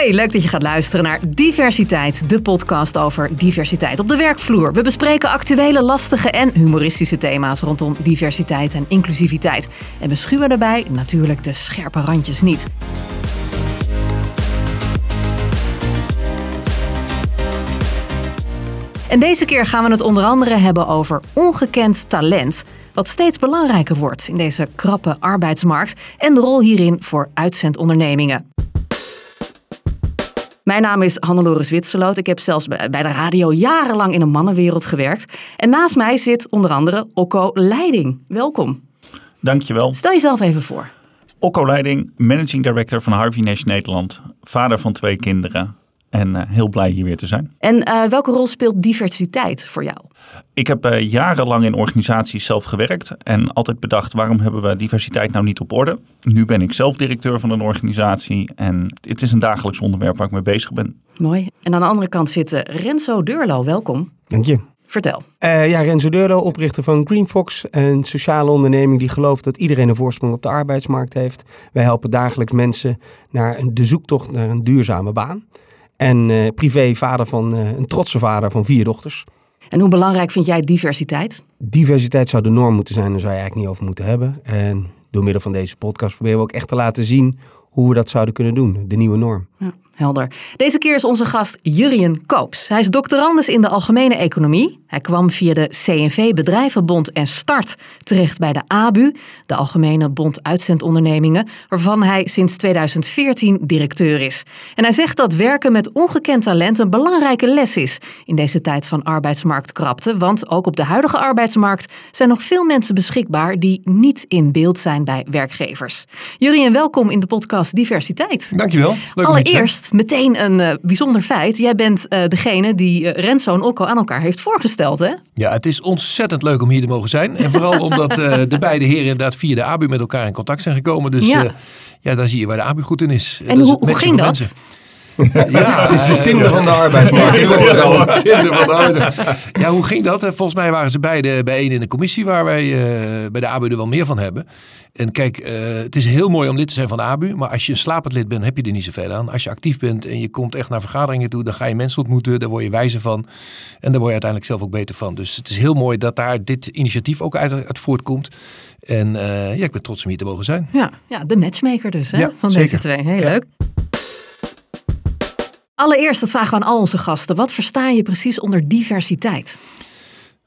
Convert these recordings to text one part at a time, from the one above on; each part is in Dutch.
Hoi, leuk dat je gaat luisteren naar Diversiteit, de podcast over diversiteit op de werkvloer. We bespreken actuele, lastige en humoristische thema's rondom diversiteit en inclusiviteit. En we schuwen daarbij natuurlijk de scherpe randjes niet. En deze keer gaan we het onder andere hebben over ongekend talent. Wat steeds belangrijker wordt in deze krappe arbeidsmarkt en de rol hierin voor uitzendondernemingen. Mijn naam is Hannelore Zwitserloot. Ik heb zelfs bij de radio jarenlang in een mannenwereld gewerkt. En naast mij zit onder andere Okko Leiding. Welkom. Dankjewel. Stel jezelf even voor. Okko Leiding, Managing Director van Harvey Nash Nederland. Vader van twee kinderen. En uh, heel blij hier weer te zijn. En uh, welke rol speelt diversiteit voor jou? Ik heb uh, jarenlang in organisaties zelf gewerkt en altijd bedacht waarom hebben we diversiteit nou niet op orde. Nu ben ik zelf directeur van een organisatie en het is een dagelijks onderwerp waar ik mee bezig ben. Mooi. En aan de andere kant zit Renzo Deurlo. Welkom. Dank je. Vertel. Uh, ja, Renzo Deurlo, oprichter van GreenFox, een sociale onderneming die gelooft dat iedereen een voorsprong op de arbeidsmarkt heeft. Wij helpen dagelijks mensen naar een, de zoektocht naar een duurzame baan. En uh, privé vader van uh, een trotse vader van vier dochters. En hoe belangrijk vind jij diversiteit? Diversiteit zou de norm moeten zijn, daar zou je eigenlijk niet over moeten hebben. En door middel van deze podcast proberen we ook echt te laten zien hoe we dat zouden kunnen doen, de nieuwe norm. Ja, helder. Deze keer is onze gast Jurien Koops. Hij is doctorandus in de algemene economie. Hij kwam via de CNV Bedrijvenbond en Start terecht bij de ABU, de Algemene Bond Uitzendondernemingen, waarvan hij sinds 2014 directeur is. En hij zegt dat werken met ongekend talent een belangrijke les is in deze tijd van arbeidsmarktkrapte, want ook op de huidige arbeidsmarkt zijn nog veel mensen beschikbaar die niet in beeld zijn bij werkgevers. Jurien, welkom in de podcast Diversiteit. Dankjewel. Leuk Allereerst meteen een uh, bijzonder feit. Jij bent uh, degene die uh, Renzo en Okko aan elkaar heeft voorgesteld. Hè? Ja, het is ontzettend leuk om hier te mogen zijn. En vooral omdat de beide heren inderdaad via de ABU met elkaar in contact zijn gekomen. Dus ja, ja dan zie je waar de ABU goed in is. En dat hoe, hoe ging dat? Mensen. Ja, het is de Tinder van de arbeidsmarkt. Tinder van de arbeidsmarkt. Ja, hoe ging dat? Volgens mij waren ze beide bijeen in de commissie waar wij uh, bij de ABU er wel meer van hebben. En kijk, uh, het is heel mooi om lid te zijn van de ABU, maar als je een slapend lid bent, heb je er niet zoveel aan. Als je actief bent en je komt echt naar vergaderingen toe, dan ga je mensen ontmoeten, daar word je wijzer van en daar word je uiteindelijk zelf ook beter van. Dus het is heel mooi dat daar dit initiatief ook uit, uit voortkomt. En uh, ja, ik ben trots om hier te mogen zijn. Ja, ja de matchmaker dus hè, ja, van zeker. deze twee. Heel leuk. Allereerst, dat vragen we aan al onze gasten. Wat versta je precies onder diversiteit?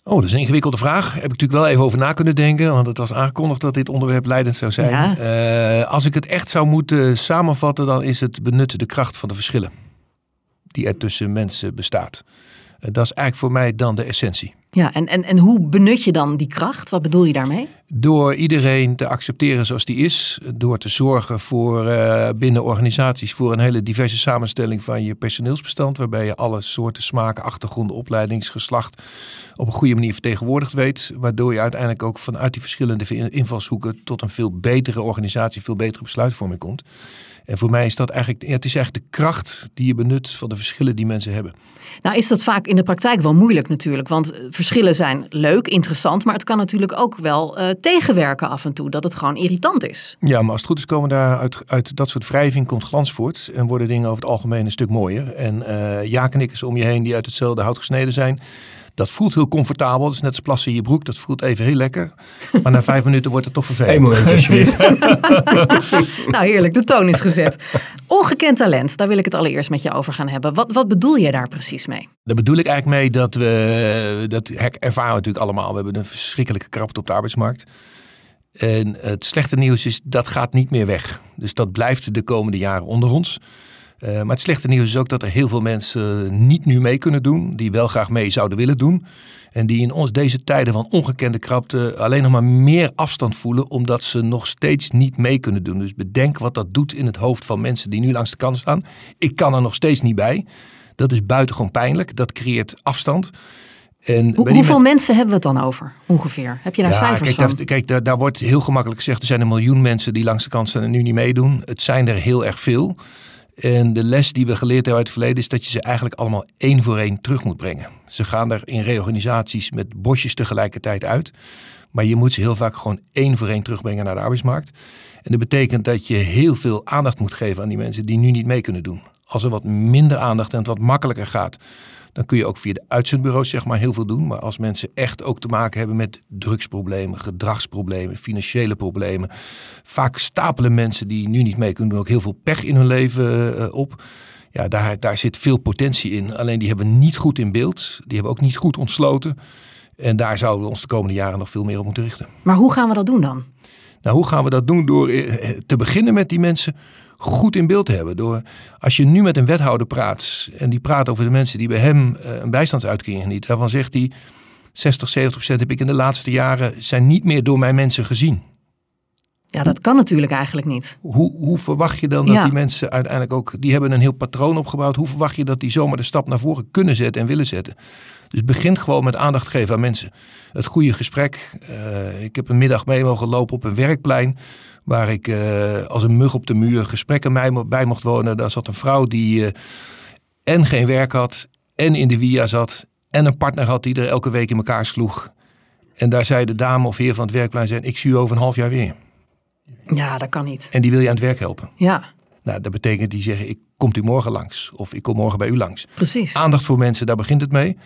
Oh, dat is een ingewikkelde vraag. Heb ik natuurlijk wel even over na kunnen denken. Want het was aangekondigd dat dit onderwerp leidend zou zijn. Ja. Uh, als ik het echt zou moeten samenvatten, dan is het benutten de kracht van de verschillen. Die er tussen mensen bestaat. Uh, dat is eigenlijk voor mij dan de essentie. Ja, en, en, en hoe benut je dan die kracht? Wat bedoel je daarmee? Door iedereen te accepteren zoals die is. Door te zorgen voor uh, binnen organisaties voor een hele diverse samenstelling van je personeelsbestand. Waarbij je alle soorten, smaken, achtergronden, opleidingsgeslacht op een goede manier vertegenwoordigd weet. Waardoor je uiteindelijk ook vanuit die verschillende invalshoeken tot een veel betere organisatie, veel betere besluitvorming komt. En voor mij is dat eigenlijk, ja, het is eigenlijk de kracht die je benut van de verschillen die mensen hebben. Nou is dat vaak in de praktijk wel moeilijk natuurlijk, want verschillen zijn leuk, interessant, maar het kan natuurlijk ook wel uh, tegenwerken af en toe, dat het gewoon irritant is. Ja, maar als het goed is komen daar uit, uit dat soort wrijving komt glans voort en worden dingen over het algemeen een stuk mooier. En uh, ja-knikkers om je heen die uit hetzelfde hout gesneden zijn. Dat voelt heel comfortabel. Dat is net als plassen in je broek. Dat voelt even heel lekker. Maar na vijf minuten wordt het toch vervelend. Eén momentje alsjeblieft. nou heerlijk, de toon is gezet. Ongekend talent, daar wil ik het allereerst met je over gaan hebben. Wat, wat bedoel je daar precies mee? Daar bedoel ik eigenlijk mee dat we, dat ervaren we natuurlijk allemaal. We hebben een verschrikkelijke krapte op de arbeidsmarkt. En het slechte nieuws is, dat gaat niet meer weg. Dus dat blijft de komende jaren onder ons. Uh, maar het slechte nieuws is ook dat er heel veel mensen niet nu mee kunnen doen. Die wel graag mee zouden willen doen. En die in ons deze tijden van ongekende krapte alleen nog maar meer afstand voelen. Omdat ze nog steeds niet mee kunnen doen. Dus bedenk wat dat doet in het hoofd van mensen die nu langs de kant staan. Ik kan er nog steeds niet bij. Dat is buitengewoon pijnlijk. Dat creëert afstand. En Hoe, hoeveel men... mensen hebben we het dan over ongeveer? Heb je daar ja, cijfers kijk, van? Daar, kijk, daar, daar, wordt heel gemakkelijk gezegd... er zijn een miljoen mensen die langs de kant staan en nu niet meedoen. Het zijn er heel erg veel. En de les die we geleerd hebben uit het verleden is dat je ze eigenlijk allemaal één voor één terug moet brengen. Ze gaan er in reorganisaties met bosjes tegelijkertijd uit. Maar je moet ze heel vaak gewoon één voor één terugbrengen naar de arbeidsmarkt. En dat betekent dat je heel veel aandacht moet geven aan die mensen die nu niet mee kunnen doen. Als er wat minder aandacht en het wat makkelijker gaat, dan kun je ook via de uitzendbureaus zeg maar heel veel doen. Maar als mensen echt ook te maken hebben met drugsproblemen, gedragsproblemen, financiële problemen. Vaak stapelen mensen die nu niet mee kunnen doen ook heel veel pech in hun leven eh, op. Ja, daar, daar zit veel potentie in. Alleen die hebben we niet goed in beeld. Die hebben we ook niet goed ontsloten. En daar zouden we ons de komende jaren nog veel meer op moeten richten. Maar hoe gaan we dat doen dan? Nou, hoe gaan we dat doen? Door eh, te beginnen met die mensen goed in beeld te hebben. Door, als je nu met een wethouder praat en die praat over de mensen die bij hem eh, een bijstandsuitkering genieten, daarvan zegt hij 60, 70 procent heb ik in de laatste jaren zijn niet meer door mijn mensen gezien. Ja, dat kan natuurlijk eigenlijk niet. Hoe, hoe verwacht je dan dat die mensen uiteindelijk ook, die hebben een heel patroon opgebouwd. Hoe verwacht je dat die zomaar de stap naar voren kunnen zetten en willen zetten? Dus begint gewoon met aandacht geven aan mensen. Het goede gesprek. Uh, ik heb een middag mee mogen lopen op een werkplein. Waar ik uh, als een mug op de muur gesprekken bij mocht wonen. Daar zat een vrouw die uh, en geen werk had. En in de via zat. En een partner had die er elke week in elkaar sloeg. En daar zei de dame of heer van het werkplein zijn: Ik zie u over een half jaar weer. Ja, dat kan niet. En die wil je aan het werk helpen. Ja. Nou, dat betekent die zeggen: Ik komt u morgen langs. Of ik kom morgen bij u langs. Precies. Aandacht voor mensen, daar begint het mee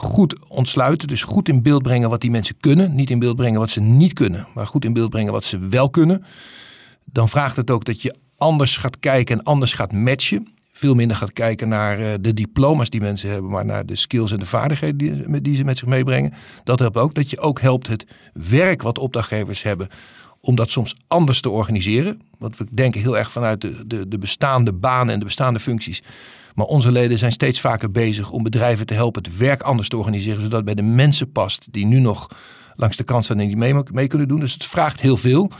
goed ontsluiten. Dus goed in beeld brengen wat die mensen kunnen. Niet in beeld brengen wat ze niet kunnen, maar goed in beeld brengen wat ze wel kunnen. Dan vraagt het ook dat je anders gaat kijken en anders gaat matchen. Veel minder gaat kijken naar eh, de diploma's die mensen hebben, maar naar de skills en de vaardigheden die, die ze met zich meebrengen. Dat helpt ook dat je ook helpt het werk wat opdrachtgevers hebben om dat soms anders te organiseren. Want we denken heel erg vanuit de, de, de bestaande banen en de bestaande functies. Maar onze leden zijn steeds vaker bezig om bedrijven te helpen het werk anders te organiseren, zodat het bij de mensen past die nu nog langs de kant staan en die mee, mee kunnen doen. Dus het vraagt heel veel.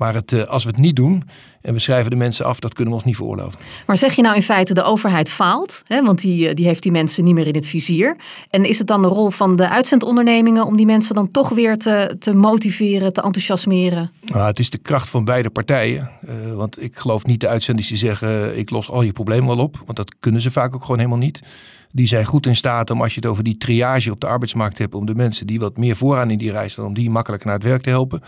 Maar het, eh, als we het niet doen en we schrijven de mensen af, dat kunnen we ons niet veroorloven. Maar zeg je nou in feite de overheid faalt? Hè? Want die, eh, die heeft die mensen niet meer in het vizier. En is het dan de rol van de uitzendondernemingen om die mensen dan toch weer te, te motiveren, te enthousiasmeren? Nou, het is de kracht van beide partijen. Uh, want ik geloof niet de uitzenders die zeggen ik los al je problemen wel op. Want dat kunnen ze vaak ook gewoon helemaal niet. Die zijn goed in staat om als je het over die triage op de arbeidsmarkt hebt, om de mensen die wat meer vooraan in die reis staan, om die makkelijker naar het werk te helpen.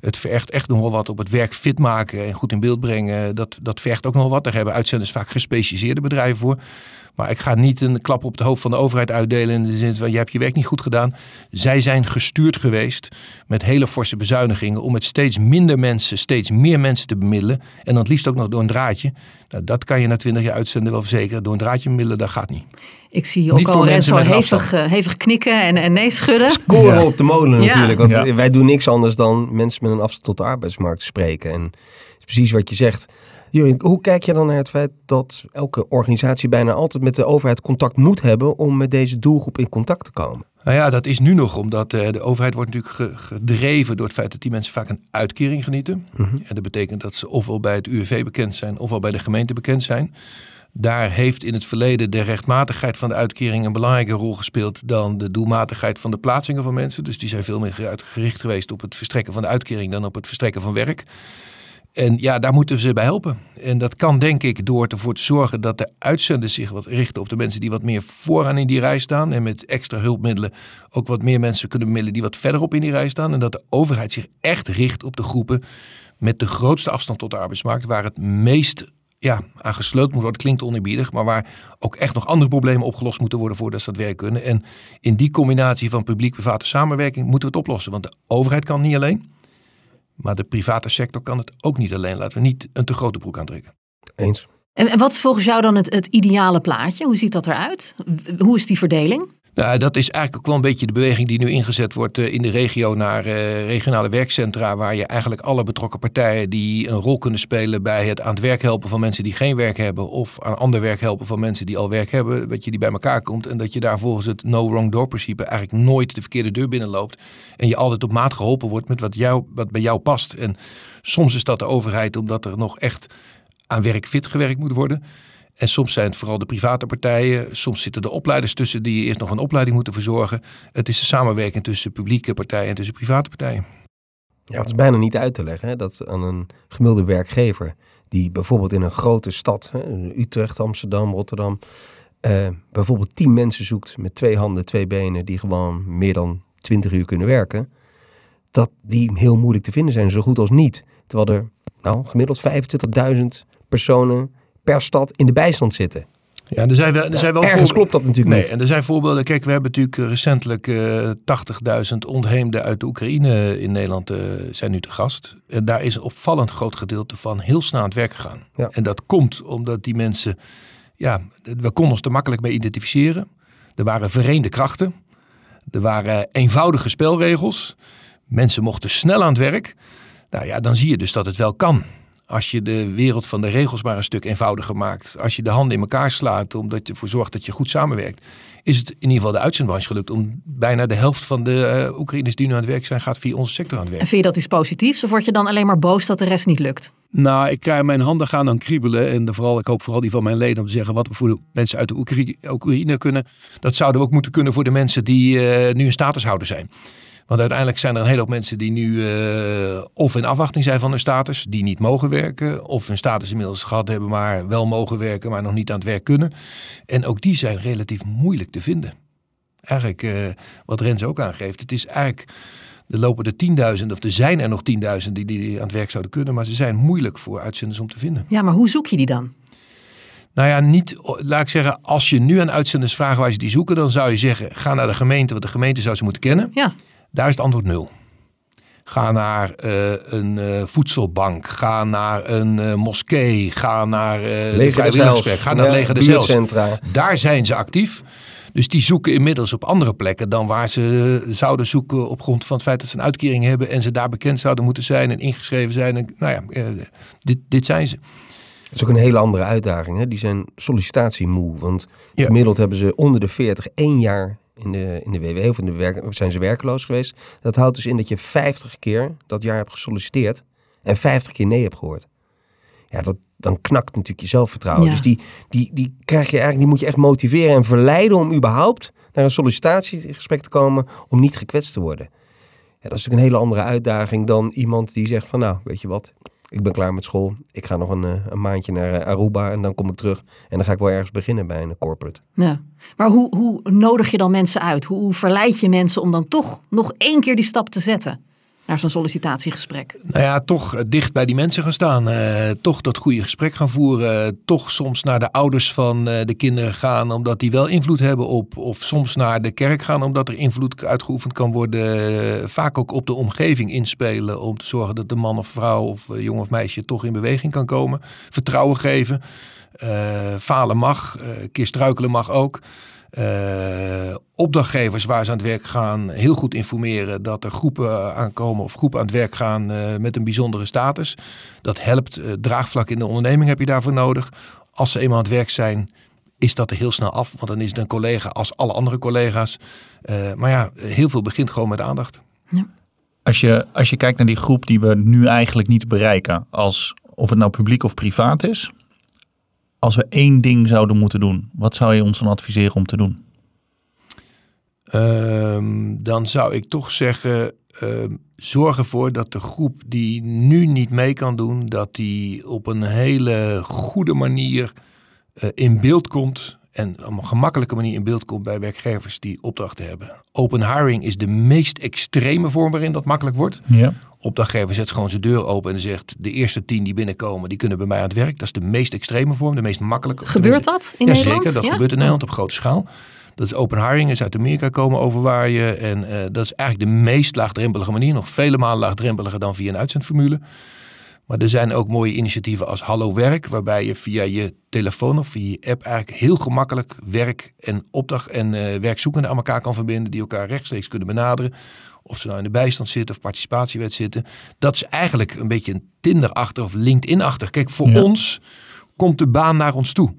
Het vergt echt nog wel wat op het werk fit maken en goed in beeld brengen. Dat, dat vergt ook nog wat. Daar hebben uitzenders vaak gespecialiseerde bedrijven voor. Maar ik ga niet een klap op het hoofd van de overheid uitdelen in de zin van je hebt je werk niet goed gedaan. Zij zijn gestuurd geweest met hele forse bezuinigingen om met steeds minder mensen, steeds meer mensen te bemiddelen. En dan het liefst ook nog door een draadje. Nou, dat kan je na twintig jaar uitzenden wel verzekeren. Door een draadje bemiddelen, dat gaat niet. Ik zie ook al zo hevig, uh, hevig knikken en, en nee schudden. Scoren op de molen natuurlijk. Want wij doen niks anders dan mensen met een afstand tot de arbeidsmarkt spreken. En precies wat je zegt hoe kijk je dan naar het feit dat elke organisatie bijna altijd met de overheid contact moet hebben om met deze doelgroep in contact te komen? Nou ja, dat is nu nog, omdat eh, de overheid wordt natuurlijk gedreven door het feit dat die mensen vaak een uitkering genieten. Mhm. En dat betekent dat ze ofwel bij het UWV bekend zijn, ofwel bij de gemeente bekend zijn. Daar heeft in het verleden de rechtmatigheid van de uitkering een belangrijke rol gespeeld dan de doelmatigheid van de plaatsingen van mensen. Dus die zijn veel meer gericht geweest op het verstrekken van de uitkering dan op het verstrekken van werk. En ja, daar moeten we ze bij helpen. En dat kan denk ik door ervoor te zorgen dat de uitzenders zich wat richten op de mensen die wat meer vooraan in die rij staan. En met extra hulpmiddelen ook wat meer mensen kunnen bemiddelen die wat verderop in die rij staan. En dat de overheid zich echt richt op de groepen met de grootste afstand tot de arbeidsmarkt. Waar het meest ja, aan gesleuteld moet worden. Klinkt oneerbiedig, maar waar ook echt nog andere problemen opgelost moeten worden voordat ze dat werk kunnen. En in die combinatie van publiek-private samenwerking moeten we het oplossen. Want de overheid kan niet alleen. Maar de private sector kan het ook niet alleen. Laten we niet een te grote broek aantrekken. Eens. En, wat is volgens jou dan het, het ideale plaatje? Hoe ziet dat eruit? Hoe is die verdeling? Nou, dat is eigenlijk ook wel een beetje de beweging die nu ingezet wordt eh, in de regio naar uh, regionale werkcentra, waar je eigenlijk alle betrokken partijen die een rol kunnen spelen bij het aan het werk helpen van mensen die geen werk hebben, of aan ander werk helpen van mensen die al werk hebben, dat je die bij elkaar komt en dat je daar volgens het no wrong door principe eigenlijk nooit de verkeerde deur binnenloopt en je altijd op maat geholpen wordt met wat, jou, wat bij jou past. En soms is dat de overheid omdat er nog echt aan werk fit gewerkt moet worden. En soms zijn het vooral de private partijen. Soms zitten de opleiders tussen die eerst nog een opleiding moeten verzorgen. Het is de samenwerking tussen publieke partijen en tussen private partijen. Ja, het is bijna niet uit te leggen hè, dat aan een gemiddelde werkgever die bijvoorbeeld in een grote stad, hè, Utrecht, Amsterdam, Rotterdam, eh, bijvoorbeeld tien mensen zoekt met twee handen, twee benen, die gewoon meer dan twintig uur kunnen werken, dat die heel moeilijk te vinden zijn, zo goed als niet. Terwijl er nou, gemiddeld 25.000 personen per stad in de bijstand zitten. Ja, er zijn wel, er zijn wel Ergens klopt dat natuurlijk Nee, niet. en er zijn voorbeelden. Kijk, we hebben natuurlijk eh, recentelijk eh 80.000 ontheemden uit de Oekraïne in Nederland eh, zijn nu te gast. En daar is een opvallend groot gedeelte van heel snel aan het werk gegaan. Ja. En dat komt omdat die mensen, ja, we konden ons er makkelijk mee identificeren. Er waren vereende krachten. Er waren eenvoudige spelregels. Mensen mochten snel aan het werk. Nou ja, dan zie je dus dat het wel kan. Als je de wereld van de regels maar een stuk eenvoudiger maakt. Als je de handen in elkaar slaat omdat je ervoor zorgt dat je goed samenwerkt. Is het in ieder geval de uitzendbranche gelukt om bijna de helft van de eh, Oekraïners die nu aan het werk zijn, gaat via onze sector aan het werk. En vind je dat iets positiefs of word je dan alleen maar boos dat de rest niet lukt? Nou, ik krijg mijn handen gaan dan kriebelen. En vooral, ik hoop vooral die van mijn leden om te zeggen wat we voor de mensen uit de Oekraïne, Oekraïne kunnen. Dat zouden we ook moeten kunnen voor de mensen die eh, nu een statushouder zijn. Want uiteindelijk zijn er een hele hoop mensen die nu eh, of in afwachting zijn van hun status, die niet mogen werken, of hun status inmiddels gehad hebben, maar wel mogen werken, maar nog niet aan het werk kunnen. En ook die zijn relatief moeilijk te vinden. Eigenlijk eh, wat Rens ook aangeeft, het is eigenlijk, er lopen er 10.000 of er zijn er nog 10.000 die, die aan het werk zouden kunnen, maar ze zijn moeilijk voor uitzenders om te vinden. Ja, maar hoe zoek je die dan? Nou ja, niet, laat ik zeggen, als je nu aan uitzenders vraagt waar ze die zoeken, dan zou je zeggen, ga naar de gemeente, want de gemeente zou ze moeten kennen. Ja, Daar is het antwoord nul. Ga naar eh, een eh, voedselbank, ga naar een eh, moskee, ga naar de des vrijwilligerswerk, ga naar Ja, leger buurtcentra. Daar zijn ze actief. Dus die zoeken inmiddels op andere plekken dan waar ze zouden zoeken op grond van het feit dat ze een uitkering hebben en ze daar bekend zouden moeten zijn en ingeschreven zijn. En, nou ja, dit, dit zijn ze. Dat is ook een hele andere uitdaging. Hè? Die zijn sollicitatiemoe. Want Ja. gemiddeld hebben ze onder de 40 één jaar in de, in de WW of in de werk, zijn ze werkloos geweest. Dat houdt dus in dat je 50 keer dat jaar hebt gesolliciteerd en 50 keer nee hebt gehoord. Ja, dat, dan knakt natuurlijk je zelfvertrouwen. Ja. Dus die, die, die, krijg je eigenlijk, die moet je echt motiveren en verleiden om überhaupt naar een sollicitatiegesprek te komen om niet gekwetst te worden. Ja, dat is natuurlijk een hele andere uitdaging dan iemand die zegt van nou, weet je wat, ik ben klaar met school. Ik ga nog een, eh, een maandje naar eh, Aruba en dan kom ik terug. En dan ga ik wel ergens beginnen bij een corporate. ja. Maar hoe, hoe nodig je dan mensen uit? Hoe, hoe verleid je mensen om dan toch nog één keer die stap te zetten naar zo'n sollicitatiegesprek? Nou ja, toch eh, dicht bij die mensen gaan staan. eh, toch dat goede gesprek gaan voeren. eh, toch soms naar de ouders van de kinderen gaan, omdat die wel invloed hebben op. Of soms naar de kerk gaan, omdat er invloed uitgeoefend kan worden. vaak ook op de omgeving inspelen. Om te zorgen dat de man of vrouw of jong of meisje toch in beweging kan komen. Vertrouwen geven. Falen mag, een keer struikelen mag ook. Eh, opdrachtgevers waar ze aan het werk gaan heel goed informeren dat er groepen aankomen of groepen aan het werk gaan eh, met een bijzondere status. Dat helpt. Eh, draagvlak in de onderneming heb je daarvoor nodig. Als ze eenmaal aan het werk zijn, is dat er heel snel af. Want dan is het een collega als alle andere collega's. Eh, maar ja, heel veel begint gewoon met aandacht. Als je, als je kijkt naar die groep die we nu eigenlijk niet bereiken, als, of het nou publiek of privaat is. Als we één ding zouden moeten doen, wat zou je ons dan adviseren om te doen? Ehm, dan zou ik toch zeggen, ehm, zorg ervoor dat de groep die nu niet mee kan doen, dat die op een hele goede manier eh, in beeld komt. En op een gemakkelijke manier in beeld komt bij werkgevers die opdrachten hebben. Open hiring is de meest extreme vorm waarin dat makkelijk wordt. Ja. Opdrachtgever zet gewoon zijn deur open en zegt: de eerste tien die binnenkomen, die kunnen bij mij aan het werk. Dat is de meest extreme vorm, de meest makkelijke. Gebeurt dat in ja, Nederland? Zeker, dat Ja? gebeurt in Nederland op grote schaal. Dat is open hiring, is uit Amerika komen overwaaien. En eh, dat is eigenlijk de meest laagdrempelige manier. Nog vele malen laagdrempeliger dan via een uitzendformule. Maar er zijn ook mooie initiatieven als Hallo Werk, waarbij je via je telefoon of via je app eigenlijk heel gemakkelijk werk en opdracht en eh, werkzoekenden aan elkaar kan verbinden, die elkaar rechtstreeks kunnen benaderen. Of ze nou in de bijstand zitten of participatiewet zitten. Dat is eigenlijk een beetje een Tinder-achtig of LinkedIn-achtig. Kijk, voor Ja. ons komt de baan naar ons toe.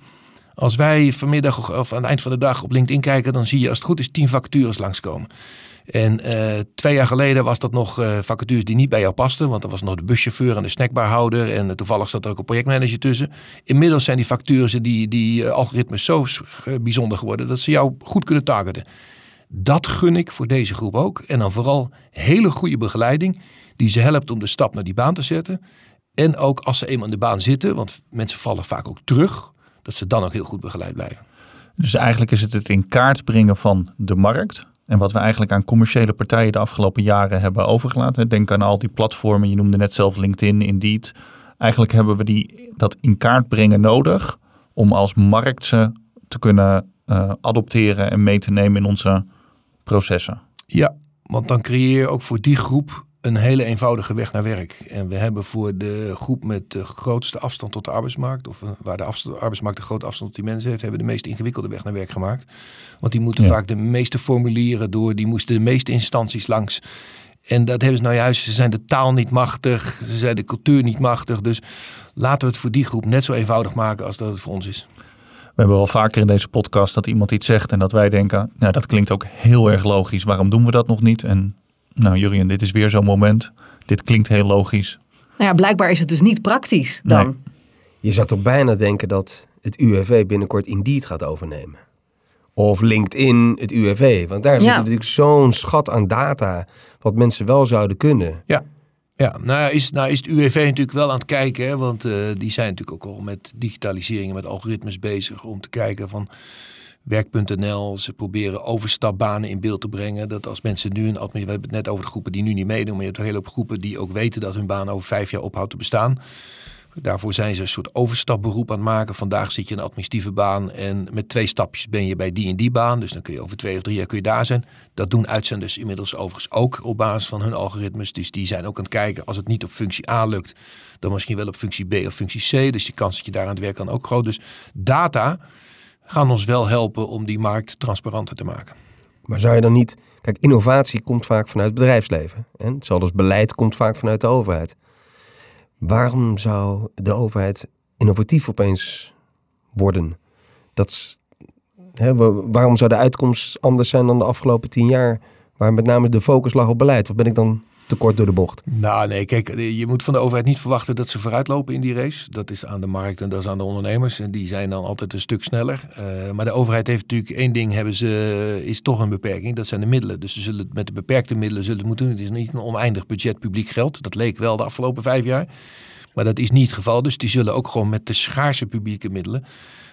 Als wij vanmiddag of- aan het eind van de dag op LinkedIn kijken, dan zie je als het goed is tien vacatures langskomen. En eh, twee jaar geleden was dat nog eh, vacatures die niet bij jou pasten. Want er was nog de buschauffeur en de snackbarhouder. En eh, toevallig zat er ook een projectmanager tussen. Inmiddels zijn die vacatures, die, die algoritmes zo bijzonder geworden... dat ze jou goed kunnen targeten. Dat gun ik voor deze groep ook. En dan vooral hele goede begeleiding... die ze helpt om de stap naar die baan te zetten. En ook als ze eenmaal in de baan zitten... want mensen vallen vaak ook terug... dat ze dan ook heel goed begeleid blijven. Dus eigenlijk is het het in kaart brengen van de markt. En wat we eigenlijk aan commerciële partijen de afgelopen jaren hebben overgelaten. Denk aan al die platformen, je noemde net zelf LinkedIn, Indeed. Eigenlijk hebben we die, dat in kaart brengen nodig om als markt ze te kunnen uh, adopteren en mee te nemen in onze processen. Ja, want dan creëer je ook voor die groep een hele eenvoudige weg naar werk. En we hebben voor de groep met de grootste afstand tot de arbeidsmarkt, of waar de, afstand, arbeidsmarkt de grote afstand tot die mensen heeft, hebben we de meest ingewikkelde weg naar werk gemaakt. Want die moeten vaak de meeste formulieren door, die moesten de meeste instanties langs. En dat hebben ze nou juist, ze zijn de taal niet machtig, ze zijn de cultuur niet machtig. Dus laten we het voor die groep net zo eenvoudig maken als dat het voor ons is. We hebben wel vaker in deze podcast dat iemand iets zegt en dat wij denken, nou dat klinkt ook heel erg logisch. Waarom doen we dat nog niet? En nou Jurien, dit is weer zo'n moment. Dit klinkt heel logisch. Nou ja, blijkbaar is het dus niet praktisch dan. Je zou toch bijna denken dat het UWV binnenkort Indeed gaat overnemen. Of LinkedIn, het UWV. Want daar zit natuurlijk zo'n schat aan data wat mensen wel zouden kunnen. Ja, ja, nou is, nou is het UWV natuurlijk wel aan het kijken, hè, want uh, die zijn natuurlijk ook al met digitalisering en met algoritmes bezig om te kijken van werk.nl. Ze proberen overstapbanen in beeld te brengen. Dat als mensen nu een we hebben het net over de groepen die nu niet meedoen, maar je hebt een hele hoop groepen die ook weten dat hun baan over vijf jaar ophoudt te bestaan. Daarvoor zijn ze een soort overstapberoep aan het maken. Vandaag zit je in een administratieve baan en met twee stapjes ben je bij die en die baan. Dus dan kun je over twee of drie jaar kun je daar zijn. Dat doen uitzenders inmiddels overigens ook op basis van hun algoritmes. Dus die zijn ook aan het kijken als het niet op functie A lukt, dan misschien wel op functie B of functie C. Dus die kans dat je daar aan het werk kan ook groot. Dus data gaan ons wel helpen om die markt transparanter te maken. Maar zou je dan niet... Kijk, innovatie komt vaak vanuit het bedrijfsleven. En als beleid komt vaak vanuit de overheid. Waarom zou de overheid innovatief opeens worden? Dat, hè, waarom zou de uitkomst anders zijn dan de afgelopen tien jaar, waar met name de focus lag op beleid? Of ben ik dan te kort door de bocht? Nou nee, kijk, je moet van de overheid niet verwachten dat ze vooruitlopen in die race. Dat is aan de markt en dat is aan de ondernemers. En die zijn dan altijd een stuk sneller. Uh, maar de overheid heeft natuurlijk één ding, hebben ze, is toch een beperking. Dat zijn de middelen. Dus ze zullen met de beperkte middelen zullen het moeten doen. Het is niet een oneindig budget publiek geld. Dat leek wel de afgelopen vijf jaar. Maar dat is niet het geval. Dus die zullen ook gewoon met de schaarse publieke middelen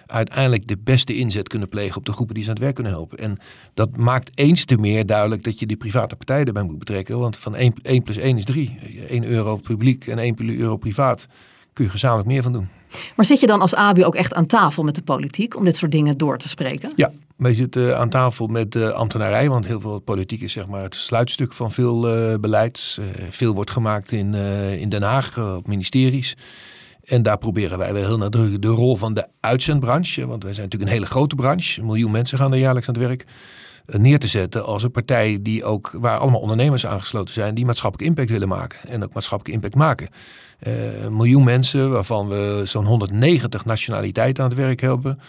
uiteindelijk de beste inzet kunnen plegen op de groepen die ze aan het werk kunnen helpen. En dat maakt eens te meer duidelijk dat je die private partijen erbij moet betrekken. Want van 1, 1 plus 1 is 3. 1 euro publiek en 1 euro privaat kun je gezamenlijk meer van doen. Maar zit je dan als ABU ook echt aan tafel met de politiek om dit soort dingen door te spreken? Ja, wij zitten aan tafel met de ambtenarij, want heel veel politiek is zeg maar het sluitstuk van veel uh, beleids. Uh, veel wordt gemaakt in, uh, in Den Haag op ministeries. En daar proberen wij wel heel nadrukkelijk de rol van de uitzendbranche, want wij zijn natuurlijk een hele grote branche, een miljoen mensen gaan er jaarlijks aan het werk, eh, neer te zetten als een partij die ook, waar allemaal ondernemers aangesloten zijn, die maatschappelijk impact willen maken en ook maatschappelijk impact maken. Uh, een miljoen mensen, waarvan we zo'n 190 nationaliteiten aan het werk hebben.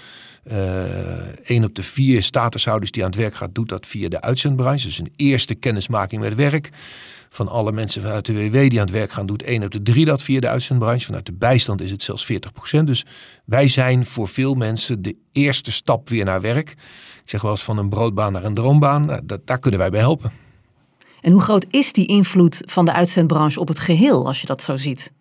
Uh, op de vier statushouders die aan het werk gaat, doet dat via de uitzendbranche. Dus een eerste kennismaking met werk van alle mensen vanuit de WW die aan het werk gaan, doet 1 op de 3 dat via de uitzendbranche. Vanuit de bijstand is het zelfs 40%. Dus wij zijn voor veel mensen de eerste stap weer naar werk. Ik zeg wel eens van een broodbaan naar een droombaan. Nou, dat, daar kunnen wij bij helpen. En hoe groot is die invloed van de uitzendbranche op het geheel, als je dat zo ziet?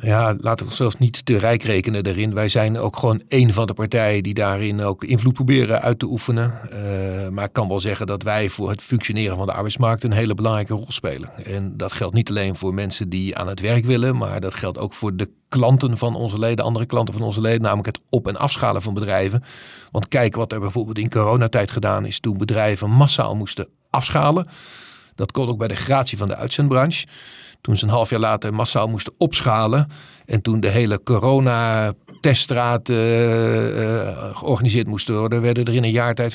Ja, laten we zelfs niet te rijk rekenen daarin. Wij zijn ook gewoon één van de partijen die daarin ook invloed proberen uit te oefenen. Uh, maar ik kan wel zeggen dat wij voor het functioneren van de arbeidsmarkt een hele belangrijke rol spelen. En dat geldt niet alleen voor mensen die aan het werk willen, maar dat geldt ook voor de klanten van onze leden, andere klanten van onze leden, namelijk het op- en afschalen van bedrijven. Want kijk wat er bijvoorbeeld in coronatijd gedaan is toen bedrijven massaal moesten afschalen. Dat kon ook bij de gratie van de uitzendbranche. Toen ze een half jaar later massaal moesten opschalen. En toen de hele corona-teststraat uh, uh, georganiseerd moest worden, werden er in een jaar tijd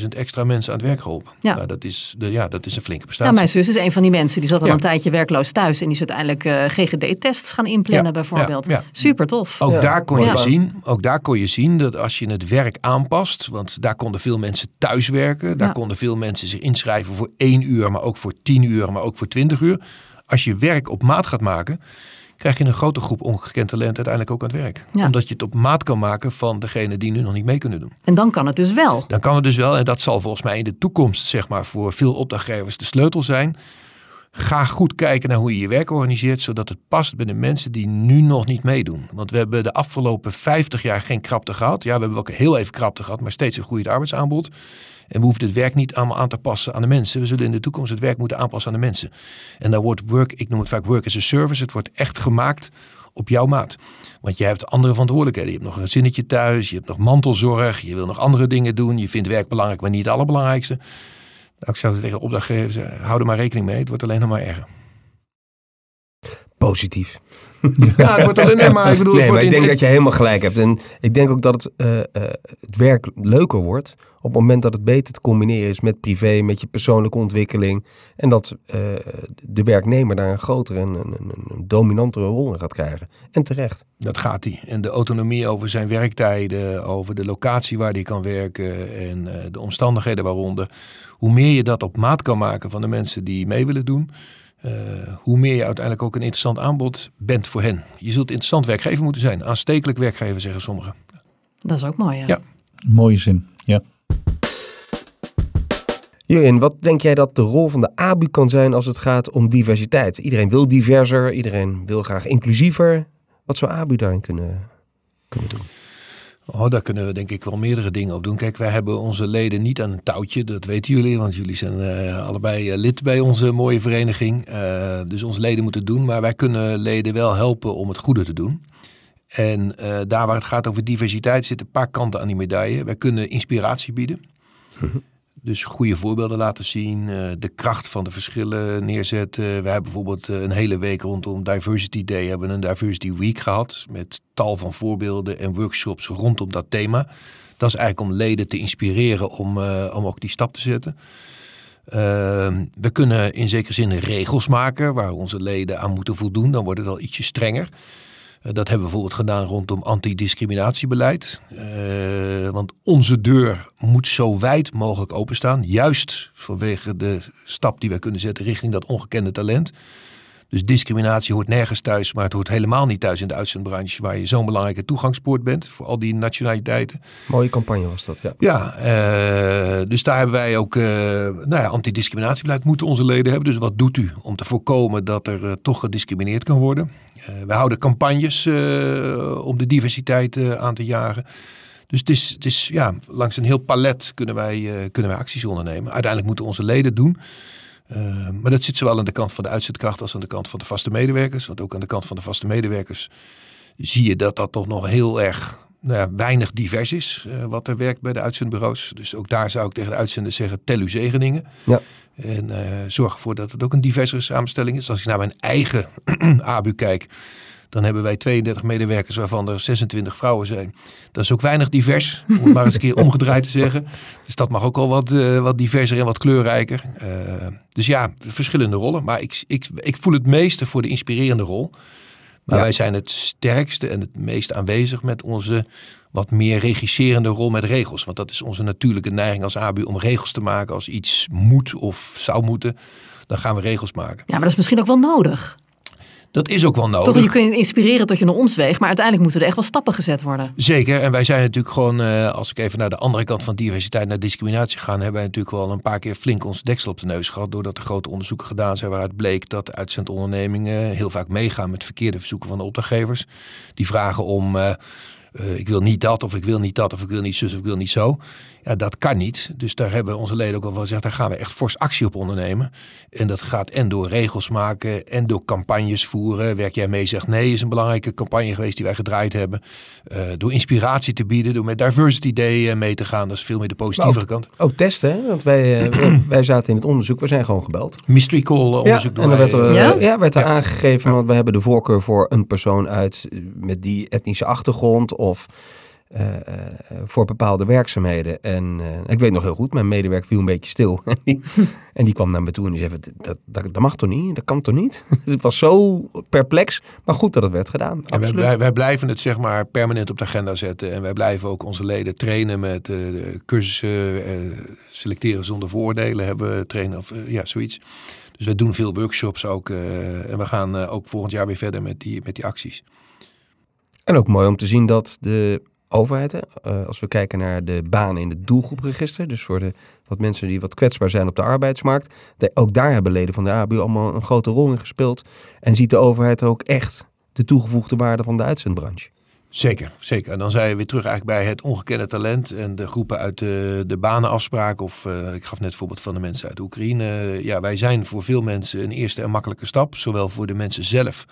50.000 extra mensen aan het werk geholpen. Ja. Nou, dat, is, de, ja, dat is een flinke prestatie. Ja, mijn zus is een van die mensen. Die zat al een tijdje werkloos thuis. En die is uiteindelijk uh, GGD-tests gaan inplannen bijvoorbeeld. Super tof. Ook, daar kon je zien, ook daar kon je zien dat als je het werk aanpast. Want daar konden veel mensen thuiswerken. Daar konden veel mensen zich inschrijven voor één uur, maar ook voor tien uur, maar ook voor twintig uur als je werk op maat gaat maken, krijg je een grote groep ongekend talent uiteindelijk ook aan het werk. Omdat je het op maat kan maken van degene die nu nog niet mee kunnen doen. En dan kan het dus wel. Dan kan het dus wel. En dat zal volgens mij in de toekomst, zeg maar, voor veel opdrachtgevers de sleutel zijn. Ga goed kijken naar hoe je je werk organiseert, zodat het past bij de mensen die nu nog niet meedoen. Want we hebben de afgelopen 50 jaar geen krapte gehad. Ja, we hebben ook heel even krapte gehad, maar steeds een groeiend arbeidsaanbod. En we hoeven het werk niet allemaal aan te passen aan de mensen. We zullen in de toekomst het werk moeten aanpassen aan de mensen. En daar wordt work, ik noem het vaak work as a service. Het wordt echt gemaakt op jouw maat. Want je hebt andere verantwoordelijkheden. Je hebt nog een zinnetje thuis, je hebt nog mantelzorg, je wil nog andere dingen doen. Je vindt werk belangrijk, maar niet het allerbelangrijkste. Nou, ik zou tegen de opdrachtgevers zeggen, hou er maar rekening mee. Het wordt alleen nog maar erger. Positief. Ja, het wordt alleen nee, maar ik bedoel... Nee, maar ik denk in- dat je helemaal gelijk hebt. En ik denk ook dat het, eh, eh, het werk leuker wordt op het moment dat het beter te combineren is met privé, met je persoonlijke ontwikkeling. En dat eh, de werknemer daar een grotere en een, een, een dominantere rol in gaat krijgen. En terecht. Dat gaat hij. En de autonomie over zijn werktijden, over de locatie waar hij kan werken en eh, de omstandigheden waaronder. Hoe meer je dat op maat kan maken van de mensen die mee willen doen, eh, hoe meer je uiteindelijk ook een interessant aanbod bent voor hen. Je zult interessant werkgever moeten zijn. Aanstekelijk werkgever, zeggen sommigen. Dat is ook mooi. Ja. Ja. Mooie zin. Ja. Jurjen, wat denk jij dat de rol van de ABU kan zijn als het gaat om diversiteit? Iedereen wil diverser, iedereen wil graag inclusiever. Wat zou ABU daarin kunnen, kunnen doen? Oh, daar kunnen we denk ik wel meerdere dingen op doen. Kijk, wij hebben onze leden niet aan een touwtje. Dat weten jullie, want jullie zijn eh, allebei eh, lid bij onze mooie vereniging. Eh, dus onze leden moeten het doen. Maar wij kunnen leden wel helpen om het goede te doen. En daar waar het gaat over diversiteit zitten een paar kanten aan die medaille. Wij kunnen inspiratie bieden. Dus goede voorbeelden laten zien, eh, de kracht van de verschillen neerzetten. We hebben bijvoorbeeld eh, een hele week rondom Diversity Day hebben we een Diversity Week gehad. Met tal van voorbeelden en workshops rondom dat thema. Dat is eigenlijk om leden te inspireren om, eh, om ook die stap te zetten. Ehm, we kunnen in zekere zin regels maken waar onze leden aan moeten voldoen. Dan wordt het al ietsje strenger. Eh, dat hebben we bijvoorbeeld gedaan rondom antidiscriminatiebeleid. Eh, want onze deur moet zo wijd mogelijk openstaan. Juist vanwege de stap die wij kunnen zetten richting dat ongekende talent. Dus discriminatie hoort nergens thuis, maar het hoort helemaal niet thuis in de uitzendbranche, waar je zo'n belangrijke toegangspoort bent voor al die nationaliteiten. Mooie campagne was dat, ja. Ja, eh, dus daar hebben wij ook, eh nou ja, antidiscriminatiebeleid moeten onze leden hebben. Dus wat doet u om te voorkomen dat er eh, toch gediscrimineerd kan worden? We houden campagnes om de diversiteit aan te jagen. Dus het is, het is ja, langs een heel palet kunnen wij, kunnen wij acties ondernemen. Uiteindelijk moeten onze leden doen. Eh, maar dat zit zowel aan de kant van de uitzetkracht als aan de kant van de vaste medewerkers. Want ook aan de kant van de vaste medewerkers zie je dat dat toch nog heel erg nou ja, weinig divers is eh, wat er werkt bij de uitzendbureaus. Dus ook daar zou ik tegen de uitzenders zeggen, tel uw zegeningen. Ja. En eh, zorg ervoor dat het ook een diversere samenstelling is. Als ik naar mijn eigen ABU kijk, dan hebben wij 32 medewerkers waarvan er 26 vrouwen zijn. Dat is ook weinig divers, om het maar eens een keer omgedraaid te zeggen. Dus dat mag ook al wat, eh, wat diverser en wat kleurrijker. Eh, dus ja, verschillende rollen. Maar ik, ik, ik voel het meeste voor de inspirerende rol. Maar Ja. wij zijn het sterkste en het meest aanwezig met onze wat meer regisserende rol met regels. Want dat is onze natuurlijke neiging als ABU om regels te maken. Als iets moet of zou moeten, dan gaan we regels maken. Ja, maar dat is misschien ook wel nodig. Dat is ook wel nodig. Toch, je kunt inspireren tot je naar ons weegt, maar uiteindelijk moeten er echt wel stappen gezet worden. Zeker, en wij zijn natuurlijk gewoon, eh, als ik even naar de andere kant van diversiteit, naar discriminatie ga, hebben wij natuurlijk wel een paar keer flink ons deksel op de neus gehad. Doordat er grote onderzoeken gedaan zijn waaruit bleek dat uitzendondernemingen heel vaak meegaan met verkeerde verzoeken van de opdrachtgevers. Die vragen om, eh, eh, ik wil niet dat, of ik wil niet dat, of ik wil niet zus, of ik wil niet zo. Ja, dat kan niet. Dus daar hebben onze leden ook al van gezegd, daar gaan we echt fors actie op ondernemen. En dat gaat en door regels maken en door campagnes voeren. Werk jij mee, zegt nee, is een belangrijke campagne geweest die wij gedraaid hebben. Eh, door inspiratie te bieden, door met Diversity Day eh, mee te gaan. Dat is veel meer de positievere kant. Ook testen, hè? want wij, wij- zaten in het onderzoek, we zijn gewoon gebeld. Mystery call onderzoek ja, doen en dan werd er, eh, Ja? ja? werd er Ja. aangegeven, want we hebben de voorkeur voor een persoon uit met die etnische achtergrond of eh, eh, voor bepaalde werkzaamheden. En eh, ik weet nog heel goed, mijn medewerker viel een beetje stil. en, die, kwam naar me toe en die zei, dat, dat, dat mag toch niet? Dat kan toch niet? het was zo perplex, maar goed dat het werd gedaan. En Absoluut. wij, wij blijven het zeg maar permanent op de agenda zetten. En wij blijven ook onze leden trainen met cursussen. selecteren zonder vooroordelen hebben we trainen of ja, zoiets. Dus we doen veel workshops ook. en we gaan ook volgend jaar weer verder met die, met die acties. En ook mooi om te zien dat de overheid. Hè? Eh, als we kijken naar de banen in het doelgroepregister. Dus voor de wat mensen die wat kwetsbaar zijn op de arbeidsmarkt. Ook daar hebben leden van de ABU allemaal een grote rol in gespeeld. En ziet de overheid ook echt de toegevoegde waarde van de uitzendbranche. Zeker, zeker. En dan zijn we weer terug eigenlijk bij het ongekende talent en de groepen uit de, de banenafspraak. Of uh, ik gaf net het voorbeeld van de mensen uit Oekraïne. Ja, wij zijn voor veel mensen een eerste en makkelijke stap. Zowel voor de mensen zelf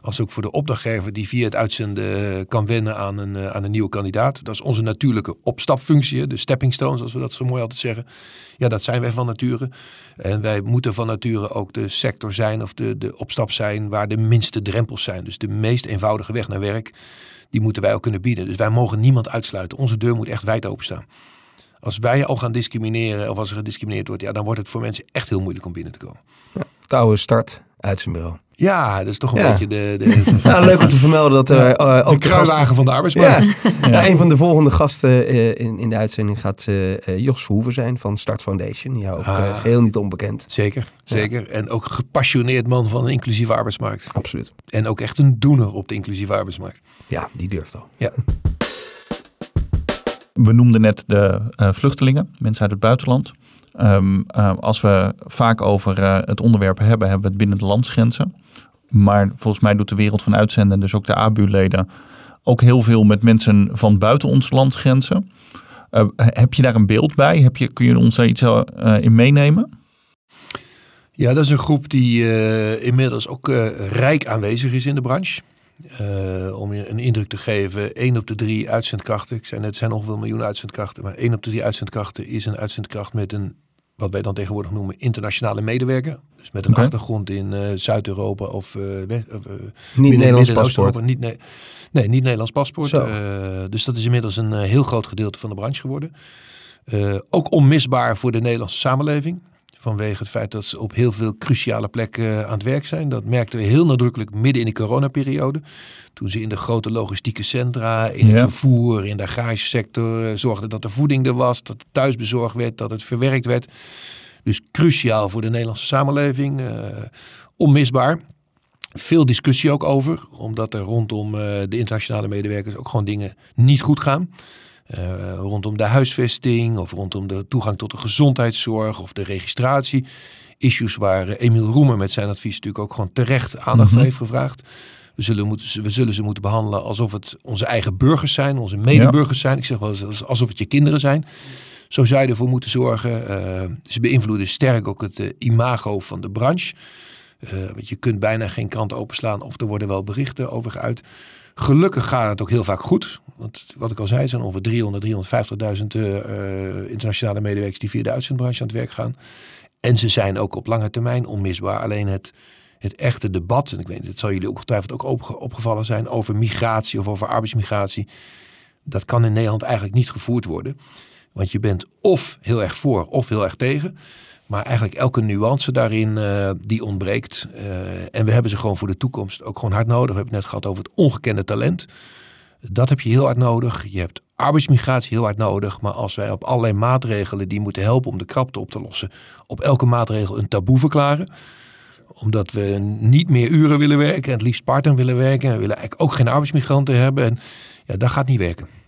als ook voor de opdrachtgever die via het uitzenden kan wennen aan een, eh, aan een nieuwe kandidaat. Dat is onze natuurlijke opstapfunctie, de stepping stones, zoals we dat zo mooi altijd zeggen. Ja, dat zijn wij van nature. En wij moeten van nature ook de sector zijn of de, de opstap zijn waar de minste drempels zijn. Dus de meest eenvoudige weg naar werk die moeten wij ook kunnen bieden. Dus wij mogen niemand uitsluiten. Onze deur moet echt wijd openstaan. Als wij al gaan discrimineren of als er gediscrimineerd wordt, ja, dan wordt het voor mensen echt heel moeilijk om binnen te komen. Ja, touwen start uit zijn. Ja, dat is toch een beetje de... de... Ja, leuk om te vermelden dat er uh, ook de kruiwagen van de arbeidsmarkt. Ja. ja. een van de volgende gasten uh, in, in de uitzending gaat uh, Jos Verhoeven zijn van Start Foundation. Ja, ook ah. heel niet onbekend. Zeker, zeker. En ook gepassioneerd man van een inclusieve arbeidsmarkt. Absoluut. En ook echt een doener op de inclusieve arbeidsmarkt. Ja, die durft al. Ja. We noemden net de vluchtelingen, mensen uit het buitenland. Um, als we vaak over het onderwerp hebben, hebben we het binnen de landsgrenzen. Maar volgens mij doet de wereld van uitzenden, dus ook de ABU-leden, ook heel veel met mensen van buiten onze landsgrenzen. Uh, heb je daar een beeld bij? Heb je, kun je ons daar iets uh, in meenemen? Ja, dat is een groep die inmiddels ook rijk aanwezig is in de branche. om je een indruk te geven, één op de drie uitzendkrachten, ik zei net, het zijn ongeveer een miljoen uitzendkrachten, maar één op de drie uitzendkrachten is een uitzendkracht met een wat wij dan tegenwoordig noemen internationale medewerker. Dus met een achtergrond in uh, Zuid-Europa of, uh, uh, niet Nederlands paspoort. Niet, nee, nee, niet Nederlands paspoort. dus dat is inmiddels een heel groot gedeelte van de branche geworden. ook onmisbaar voor de Nederlandse samenleving. Vanwege het feit dat ze op heel veel cruciale plekken aan het werk zijn. Dat merkten we heel nadrukkelijk midden in de coronaperiode. Toen ze in de grote logistieke centra, in het vervoer, in de sector eh, zorgden dat de voeding er was. Dat het thuisbezorgd werd, dat het verwerkt werd. Dus cruciaal voor de Nederlandse samenleving. Uh, onmisbaar. Veel discussie ook over, omdat er rondom de internationale medewerkers ook gewoon dingen niet goed gaan. Uh, rondom de huisvesting of rondom de toegang tot de gezondheidszorg of de registratie. Issues waar Emiel Roemer met zijn advies natuurlijk ook gewoon terecht aandacht mm voor mhm. heeft gevraagd. We zullen, moeten, we zullen ze moeten behandelen alsof het onze eigen burgers zijn, onze medeburgers zijn. Ik zeg wel eens alsof het je kinderen zijn. Zo zou je ervoor moeten zorgen. Uh, ze beïnvloeden sterk ook het uh, imago van de branche. want je kunt bijna geen krant openslaan of er worden wel berichten over geuit. Gelukkig gaat het ook heel vaak goed. Want wat ik al zei, zijn ongeveer 300, 350.000 uh, internationale medewerkers die via de uitzendbranche aan het werk gaan. En ze zijn ook op lange termijn onmisbaar. Alleen het, het echte debat, en ik weet, dat zal jullie ongetwijfeld ook opgevallen zijn, over migratie of over arbeidsmigratie. Dat kan in Nederland eigenlijk niet gevoerd worden. Want je bent of heel erg voor of heel erg tegen. Maar eigenlijk elke nuance daarin uh, die ontbreekt. Uh, en we hebben ze gewoon voor de toekomst ook gewoon hard nodig. We hebben het net gehad over het ongekende talent. Dat heb je heel hard nodig. Je hebt arbeidsmigratie heel hard nodig. Maar als wij op allerlei maatregelen die moeten helpen om de krapte op te lossen, op elke maatregel een taboe verklaren. Omdat we niet meer uren willen werken en het liefst part willen werken. En we willen eigenlijk ook geen arbeidsmigranten hebben. En ja, dat gaat niet werken.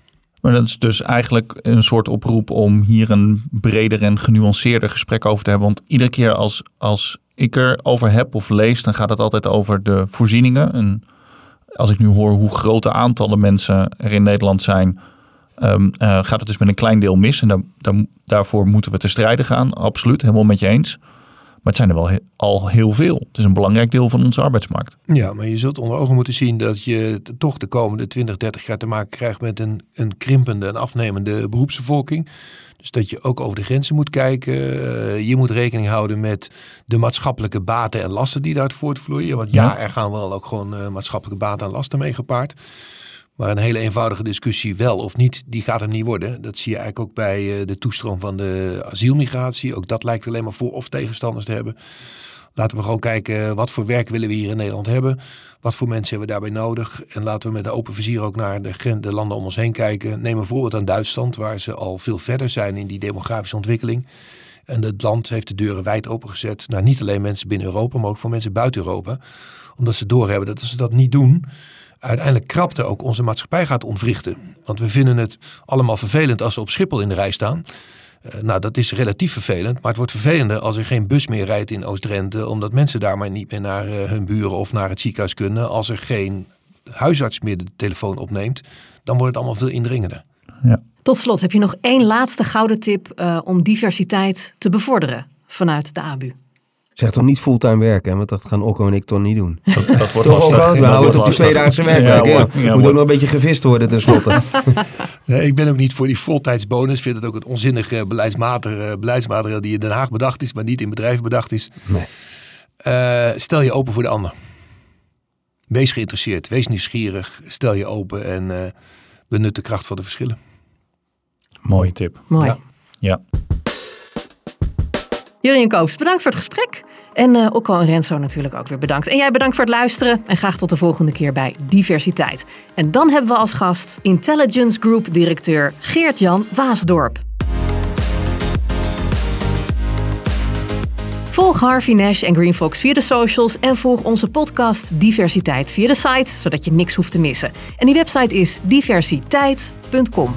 Maar dat is dus eigenlijk een soort oproep om hier een breder en genuanceerder gesprek over te hebben. Want iedere keer als, als ik erover heb of lees, dan gaat het altijd over de voorzieningen. En als ik nu hoor hoe grote aantallen mensen er in Nederland zijn, um, uh, gaat het dus met een klein deel mis. En daar, daarvoor moeten we te strijden gaan. Absoluut, helemaal met je eens. Maar het zijn er wel al heel veel. Het is een belangrijk deel van onze arbeidsmarkt. Ja, maar je zult onder ogen moeten zien dat je toch de komende 20, 30 jaar te maken krijgt met een, een krimpende en afnemende beroepsbevolking. Dus dat je ook over de grenzen moet kijken. Uh, je moet rekening houden met de maatschappelijke baten en lasten die daaruit voortvloeien. Want ja, er gaan wel ook gewoon uh, maatschappelijke baten en lasten mee gepaard. Maar een hele eenvoudige discussie wel of niet, die gaat hem niet worden. Dat zie je eigenlijk ook bij eh, de toestroom van de asielmigratie. Ook dat lijkt alleen maar voor- of tegenstanders te hebben. Laten we gewoon kijken wat voor werk willen we hier in Nederland hebben. Wat voor mensen hebben we daarbij nodig. En laten we met een open vizier ook naar de, de landen om ons heen kijken. Neem een voorbeeld aan Duitsland, waar ze al veel verder zijn in die demografische ontwikkeling. En het land heeft de deuren wijd opengezet naar niet alleen mensen binnen Europa, maar ook voor mensen buiten Europa. Omdat ze doorhebben dat als ze dat niet doen, uiteindelijk krapte ook onze maatschappij gaat ontwrichten. Want we vinden het allemaal vervelend als we op Schiphol in de rij staan. Eh, nou, dat is relatief vervelend, maar het wordt vervelender als er geen bus meer rijdt in Oost-Drenthe, omdat mensen daar maar niet meer naar eh, hun buren of naar het ziekenhuis kunnen. Als er geen huisarts meer de telefoon opneemt, dan wordt het allemaal veel indringender. Ja. Tot slot, heb je nog één laatste gouden tip eh, om diversiteit te bevorderen vanuit de ABU? Zeg toch niet fulltime werken, want dat gaan Okko en ik toch niet doen. Dat, dat wordt Toch lastig. ook? We houden het op die lastig. tweedaagse werkweek. Ja, Ja, hoor. Moet Ja, ook nog een beetje gevist worden tenslotte. Nee, ik ben ook niet voor die voltijdsbonus. Ik vind het ook een onzinnige beleidsmatige, beleidsmatige die in Den Haag bedacht is, maar niet in bedrijven bedacht is. Nee. Eh, stel je open voor de ander. Wees geïnteresseerd, wees nieuwsgierig, stel je open en eh, benut de kracht van de verschillen. Mooie tip. Mooi. Ja. Jurien Koops, bedankt voor het gesprek. En eh Okko en Renzo natuurlijk ook weer bedankt. En jij bedankt voor het luisteren. En graag tot de volgende keer bij Diversiteit. En dan hebben we als gast Intelligence Group directeur Geert-Jan Waasdorp. Volg Harvey Nash en Green Fox via de socials en volg onze podcast Diversiteit via de site, zodat je niks hoeft te missen. En die website is diversiteit.com.